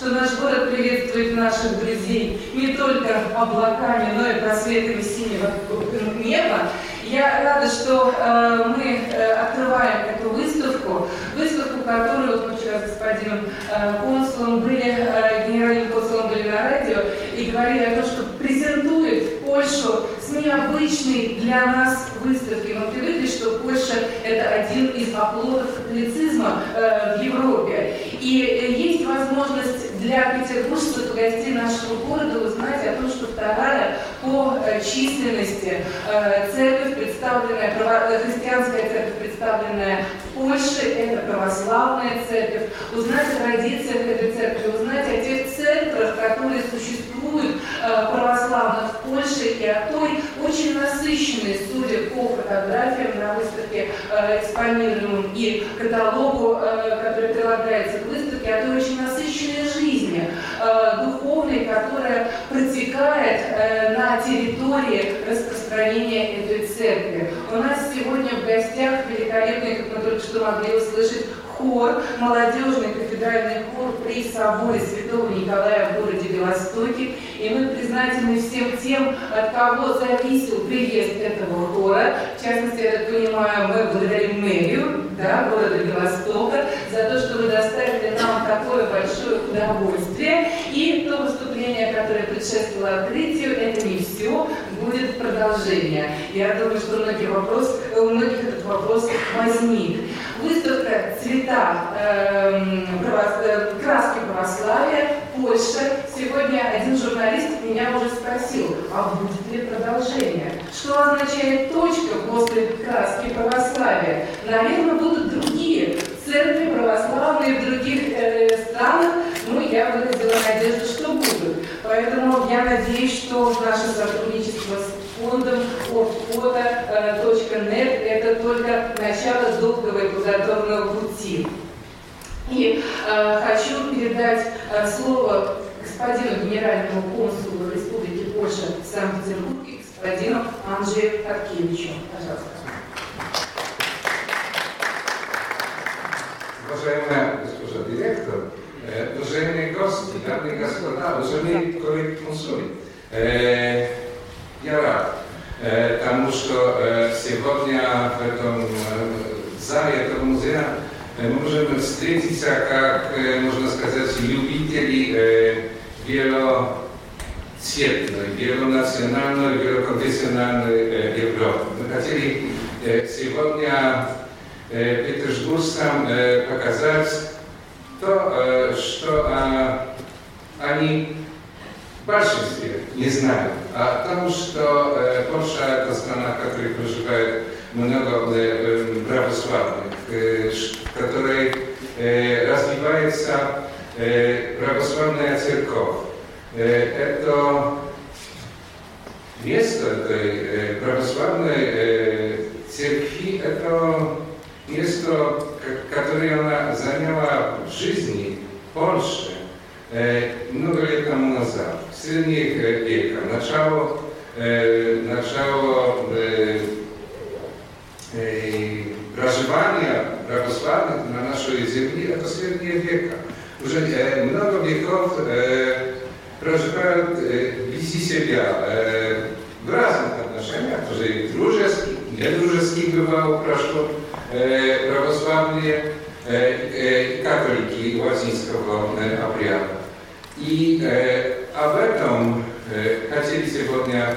что наш город приветствует наших друзей не только облаками, но и просветами синего неба. Я рада, что э, мы э, открываем эту выставку, выставку, которую вот мы вчера с господином э, консулом были, э, генеральным консулом были на радио и говорили о том, что презентует Польшу с необычной для нас выставки. Мы привыкли, что Польша – это один из оплотов католицизма э, в Европе. И э, есть возможность для петербуржцев и гостей нашего города узнать о том, что в по э, численности э, церковь, представленная, э, христианская церковь, представленная в Польше, это православная церковь, узнать о традициях этой церкви, узнать о тех центрах, которые существуют православных в Польше и о той очень насыщенной, судя по фотографиям на выставке экспонированным и каталогу, который прилагается к выставке, о той очень насыщенной жизни, Э, духовной, которая протекает э, на территории распространения этой церкви. У нас сегодня в гостях великолепный, как мы только что могли услышать, хор, молодежный кафедральный хор при соборе Святого Николая в городе Белостоке. И мы признательны всем тем, от кого зависел приезд этого хора. В частности, я так понимаю, мы благодарим мэрию да, города Белостока за то, что вы доставили нам такое большое удовольствие предшествовало открытию, это не все, будет продолжение. Я думаю, что у многих, вопрос, у многих этот вопрос возник. Выставка «Цвета э, право, э, краски православия. Польша». Сегодня один журналист меня уже спросил, а будет ли продолжение? Что означает точка после краски православия? Наверное, будут другие церкви православные в других э, странах, ну, я выразила надежду, что. Поэтому я надеюсь, что наше сотрудничество с фондом orgfoto.net э, это только начало долгого и плодотворного пути. И э, хочу передать э, слово господину генеральному консулу Республики Польша в Санкт-Петербурге, господину Анджею Харкевичу. Пожалуйста. Уважаемая госпожа директор, уважаемые гости, дамы и господа, уважаемые коллеги консули, э, я рад э, тому, что сегодня в этом зале этого музея мы можем встретиться, как, можно сказать, любители велоцветной, велонациональной, велоконфессиональной Европы. Мы хотели сегодня петербургцам показать то, что они в большинстве не знают, о том, что Польша – это страна, в которой проживает много православных, в которой развивается православная церковь. Это место этой православной церкви – это место, которое она заняла в жизни Польши много лет тому назад, в средних веках, начало, начало проживания православных на нашей земле, это средние века. Уже много веков проживают вблизи себя в разных отношениях, тоже и дружеских, недружеских бывало прошло, православные и католики латинского обряда. И об этом хотели сегодня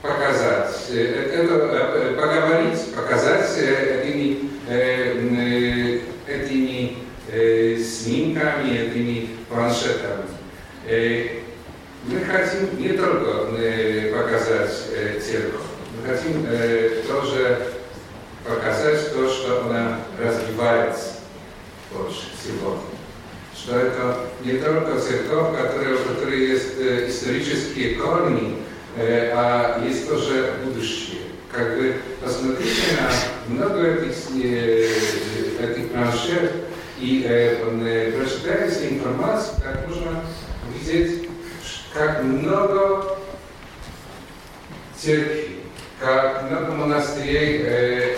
показать, это, поговорить, показать этими, этими снимками, этими планшетами. Мы хотим не только показать церковь, мы хотим тоже показать то, что она развивается больше сегодня. Что это не только церковь, которая, у которой есть исторические корни, а есть тоже будущее. Как бы посмотрите на много этих, этих планшет и э, прочитайте информацию, как можно видеть, как много церкви, как много монастырей э,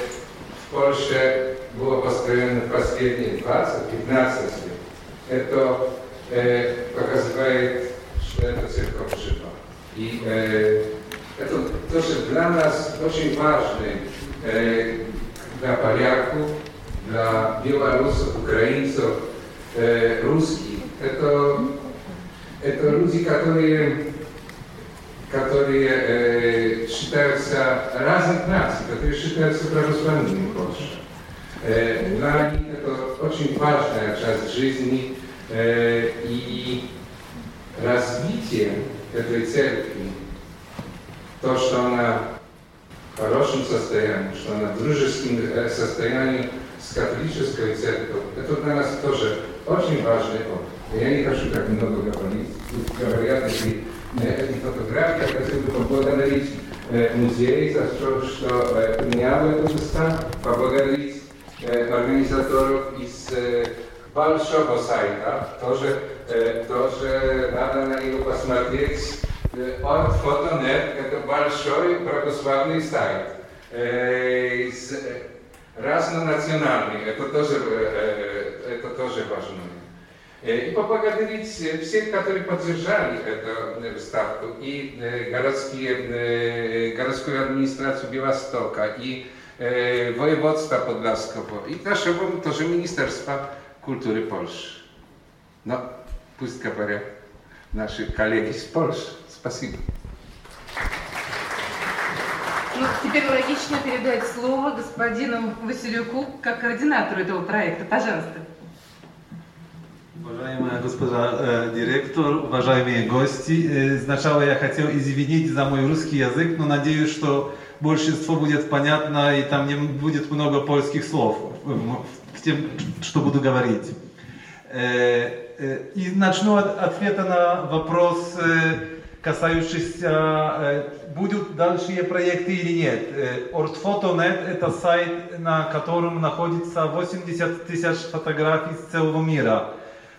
в Польше было построено в последние 20-15 лет. Это э, показывает, что эта церковь жива. И э, это тоже для нас очень важно, э, для поляков, для белорусов, украинцев, э, русских. Это, это люди, которые которые э, считаются разных наций, которые считаются православными в Польше. Э, для них это очень важная часть жизни э, и развитие этой церкви, то, что она в хорошем состоянии, что она в дружеском состоянии с католической церковью, это для нас тоже очень важный опыт. Я не хочу так много говорить, тут говорят эти эти фотографии. Я хотел бы поблагодарить музей за то, что принял эту выставку, поблагодарить организаторов из большого сайта. Тоже, тоже надо на него посмотреть. От Фотонет это большой православный сайт. Разнонациональный. Это тоже, это тоже важно. И поблагодарить всех, которые поддержали эту выставку, и городские, городскую администрацию Белостока, и воеводство Подlaskiego, и нашего тоже Министерства культуры Польши. Но пусть говорят наши коллеги из Польши. Спасибо. Ну, теперь логично передать слово господину Василюку как координатору этого проекта. Пожалуйста. Уважаемая госпожа э, директор, уважаемые гости, э, сначала я хотел извинить за мой русский язык, но надеюсь, что большинство будет понятно и там не будет много польских слов в, в тем, что буду говорить. Э, э, и начну от ответа на вопрос, э, касающийся, э, будут дальше проекты или нет. Ortfoto.net это сайт, на котором находится 80 тысяч фотографий с целого мира.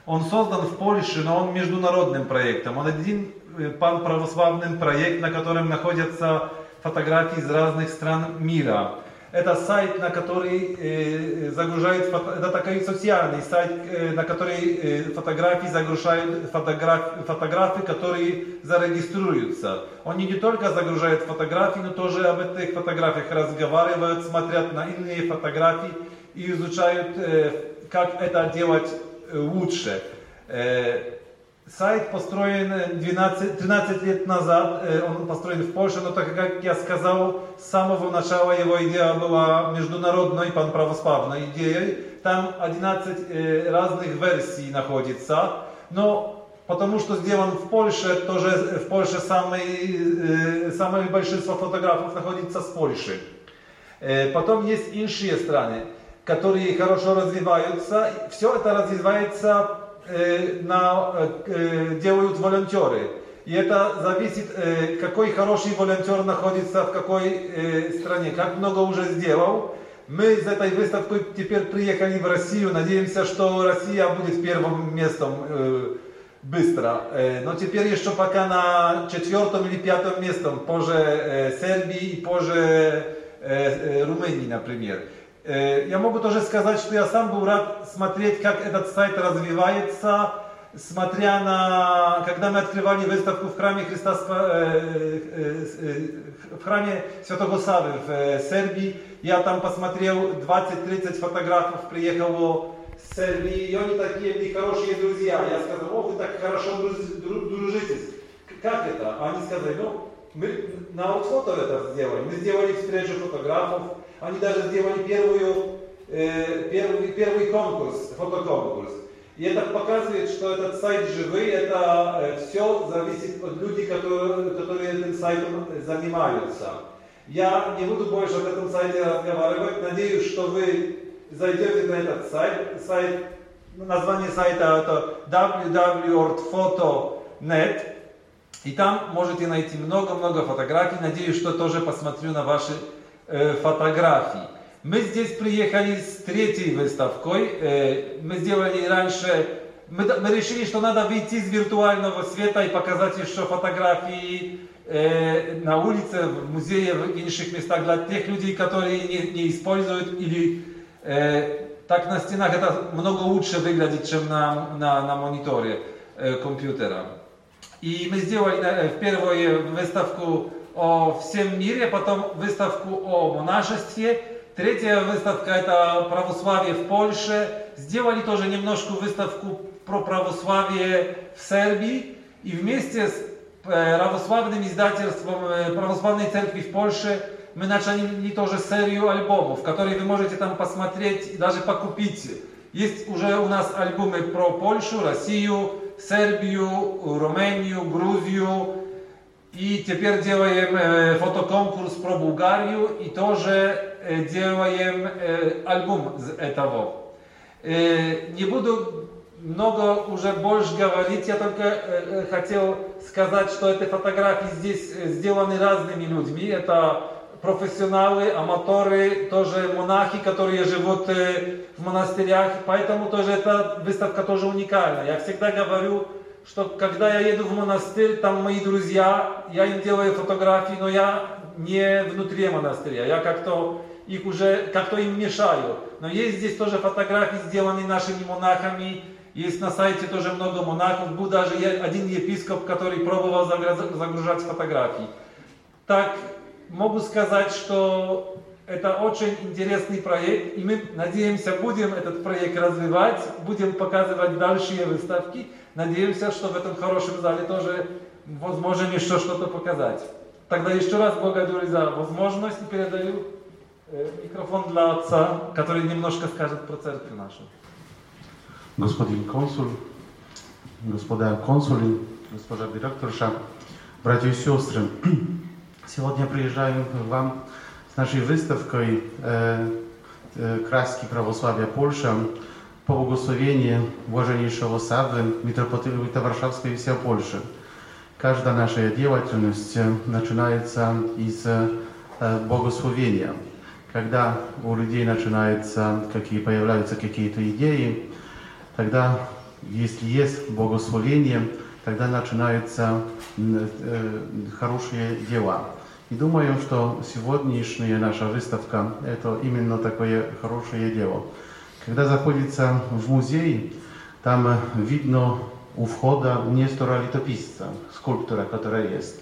Он создан в Польше, но он международным проектом. Он один пан-православный проект, на котором находятся фотографии из разных стран мира. Это сайт, на который э, загружают, это такой социальный сайт, э, на который э, фотографии загружают фотограф, фотографии, которые зарегистрируются. Они не только загружают фотографии, но тоже об этих фотографиях разговаривают, смотрят на иные фотографии и изучают, э, как это делать лучше. Э, Сайт построен 12, 13 лет назад, он построен в Польше, но так как я сказал, с самого начала его идея была международной панправославной идеей. Там 11 разных версий находится, но потому что сделан в Польше, тоже в Польше самое, самое большинство фотографов находится с Польши. Потом есть иншие страны, которые хорошо развиваются. Все это развивается на, делают волонтеры. И это зависит, какой хороший волонтер находится в какой стране, как много уже сделал. Мы из этой выставкой теперь приехали в Россию, надеемся, что Россия будет первым местом быстро. Но теперь еще пока на четвертом или пятом местом, позже Сербии и позже Румынии, например. Я могу тоже сказать, что я сам был рад смотреть, как этот сайт развивается, смотря на, когда мы открывали выставку в храме Христа, в храме Святого Савы в Сербии, я там посмотрел 20-30 фотографов, приехало с Сербии, и они такие мне хорошие друзья. Я сказал, о, вы так хорошо дружите. Как это? Они сказали, ну, мы на аутфото это сделали. Мы сделали встречу фотографов, они даже сделали первую, э, первый, первый конкурс, фотоконкурс. И это показывает, что этот сайт живый, это э, все зависит от людей, которые, которые этим сайтом занимаются. Я не буду больше об этом сайте разговаривать. Надеюсь, что вы зайдете на этот сайт. сайт название сайта это www.ortphoto.net. И там можете найти много-много фотографий. Надеюсь, что тоже посмотрю на ваши фотографий. Мы здесь приехали с третьей выставкой. Э, мы сделали раньше, мы, мы решили, что надо выйти из виртуального света и показать еще фотографии э, на улице, в музее, в инших местах для тех людей, которые не, не используют или э, так на стенах это много лучше выглядит, чем на, на, на мониторе э, компьютера. И мы сделали э, в первую выставку о всем мире, потом выставку о монашестве. Третья выставка это православие в Польше. Сделали тоже немножко выставку про православие в Сербии. И вместе с православным издательством Православной Церкви в Польше мы начали тоже серию альбомов, которые вы можете там посмотреть и даже покупить. Есть уже у нас альбомы про Польшу, Россию, Сербию, Румению, Грузию, и теперь делаем э, фотоконкурс про Болгарию и тоже э, делаем э, альбом из этого. Не буду много уже больше говорить, я только хотел сказать, что эти фотографии здесь сделаны разными людьми. Это профессионалы, аматоры, тоже монахи, которые живут в монастырях. Поэтому тоже эта выставка тоже уникальна. Я всегда говорю, что когда я еду в монастырь, там мои друзья, я им делаю фотографии, но я не внутри монастыря, я как-то их уже, как-то им мешаю. Но есть здесь тоже фотографии, сделанные нашими монахами, есть на сайте тоже много монахов, был даже один епископ, который пробовал загружать фотографии. Так, могу сказать, что это очень интересный проект, и мы надеемся, будем этот проект развивать, будем показывать дальшие выставки. Надеемся, что в этом хорошем зале тоже возможно еще что-то показать. Тогда еще раз благодарю за возможность и передаю э, микрофон для отца, который немножко скажет про церковь нашу. Господин консул, господа консулы, госпожа директорша, братья и сестры, сегодня приезжаем к вам с нашей выставкой э, э, «Краски православия Польша» по благословению блаженнейшего Саввы, митрополита Варшавской и всей Польши. Каждая наша деятельность начинается из э, благословения. Когда у людей начинаются, какие, появляются какие-то идеи, тогда, если есть благословение, тогда начинаются э, хорошие дела. И думаю, что сегодняшняя наша выставка – это именно такое хорошее дело. Когда заходится в музей, там видно у входа Нестора Летописца, скульптора, которая есть.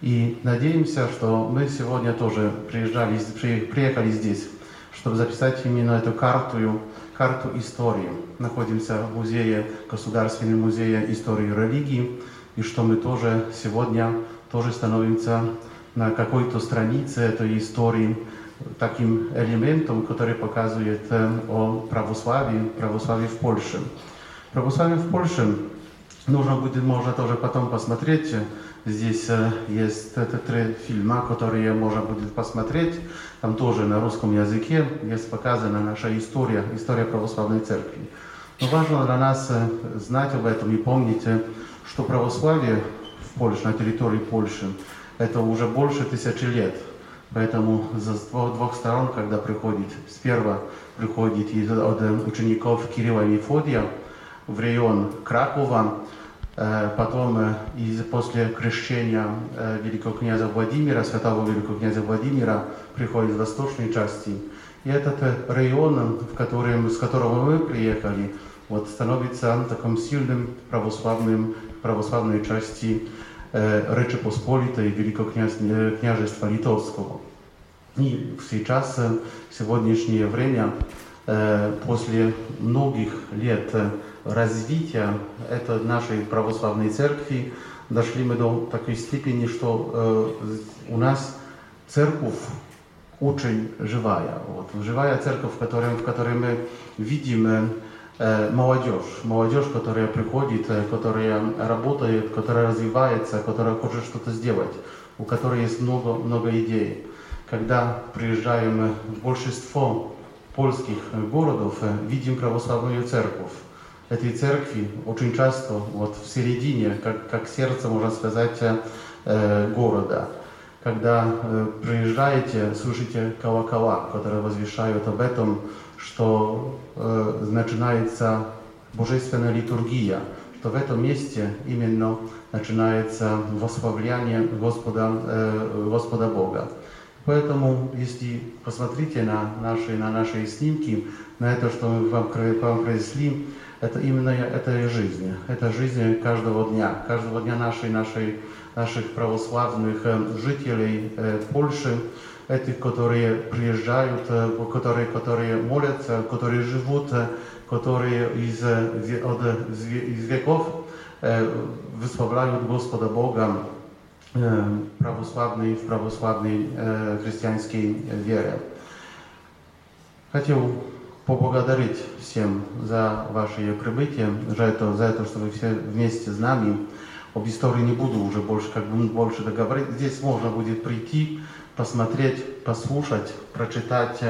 И надеемся, что мы сегодня тоже приезжали, приехали здесь, чтобы записать именно эту карту, карту истории. Находимся в музее, Государственном музее истории религии, и что мы тоже сегодня тоже становимся на какой-то странице этой истории таким элементом, который показывает о православии, православии в Польше. Православие в Польше нужно будет, можно тоже потом посмотреть. Здесь есть это три фильма, которые можно будет посмотреть. Там тоже на русском языке есть показана наша история, история православной церкви. Но важно для нас знать об этом и помнить, что православие в Польше, на территории Польши, это уже больше тысячи лет. Поэтому с двух, сторон, когда приходит, сперва приходит от учеников Кирилла и Мефодия в район Кракова, потом из, после крещения великого князя Владимира, святого великого князя Владимира, приходит с восточной части. И этот район, в котором, с которого мы приехали, вот, становится таким сильным православным, православной части Rzeczy Pospolitej Wielkokняжества Литовского. И сейчас, в сегодняшнее время, после многих лет развития этой нашей православной церкви, дошли мы до такой степени, что у нас церковь очень живая. Вот, живая церковь, в которой, в которой мы видим молодежь, молодежь, которая приходит, которая работает, которая развивается, которая хочет что-то сделать, у которой есть много, много идей. Когда приезжаем в большинство польских городов, видим православную церковь. Этой церкви очень часто вот в середине, как, как сердце, можно сказать, города. Когда приезжаете, слышите колокола, которые возвещают об этом, что э, начинается божественная литургия, что в этом месте именно начинается восславляние Господа, э, Господа Бога. Поэтому, если посмотрите на наши, на наши снимки, на это, что мы вам, вам произнесли, это именно это жизнь. Это жизнь каждого дня, каждого дня нашей, нашей, наших православных жителей Польши, этих, которые приезжают, которые, которые молятся, которые живут, которые из, от, из веков высвобляют Господа Бога православной, в православной христианской вере. Хотел поблагодарить всем за ваше прибытие, за это, за это, что вы все вместе с нами. Об истории не буду уже больше, как бы больше договорить. Здесь можно будет прийти, посмотреть, послушать, прочитать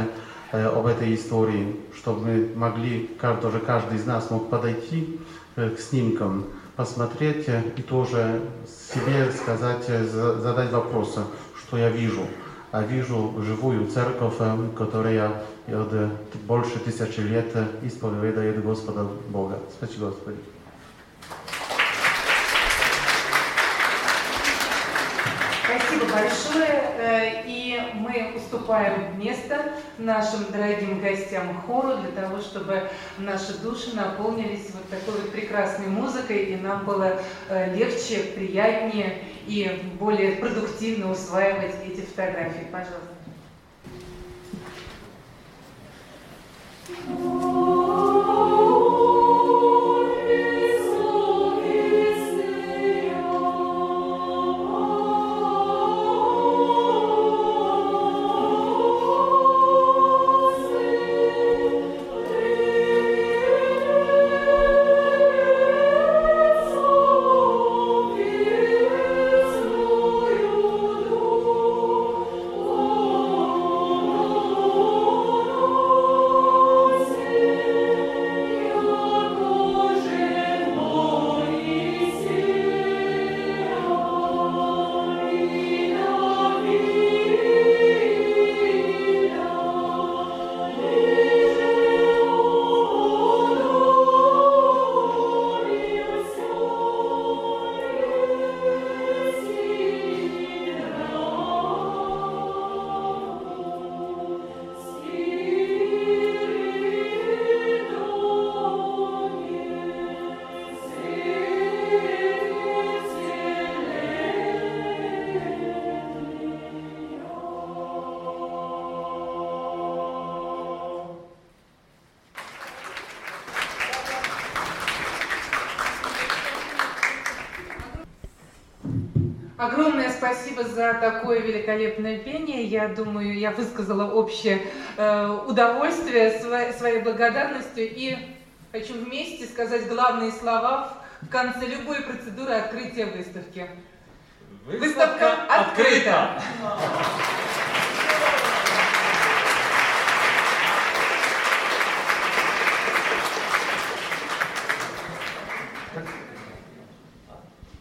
э, об этой истории, чтобы мы могли, тоже каждый из нас мог подойти э, к снимкам, посмотреть и тоже себе сказать, задать вопрос, что я вижу. А вижу живую церковь, которая от больше тысячи лет исповедует Господа Бога. Спасибо, Господи. Спасибо большое. Мы уступаем место нашим дорогим гостям хору для того, чтобы наши души наполнились вот такой вот прекрасной музыкой, и нам было легче, приятнее и более продуктивно усваивать эти фотографии. Пожалуйста. Спасибо за такое великолепное пение. Я думаю, я высказала общее э, удовольствие своей, своей благодарностью и хочу вместе сказать главные слова в конце любой процедуры открытия выставки. Выставка, Выставка открыта. открыта.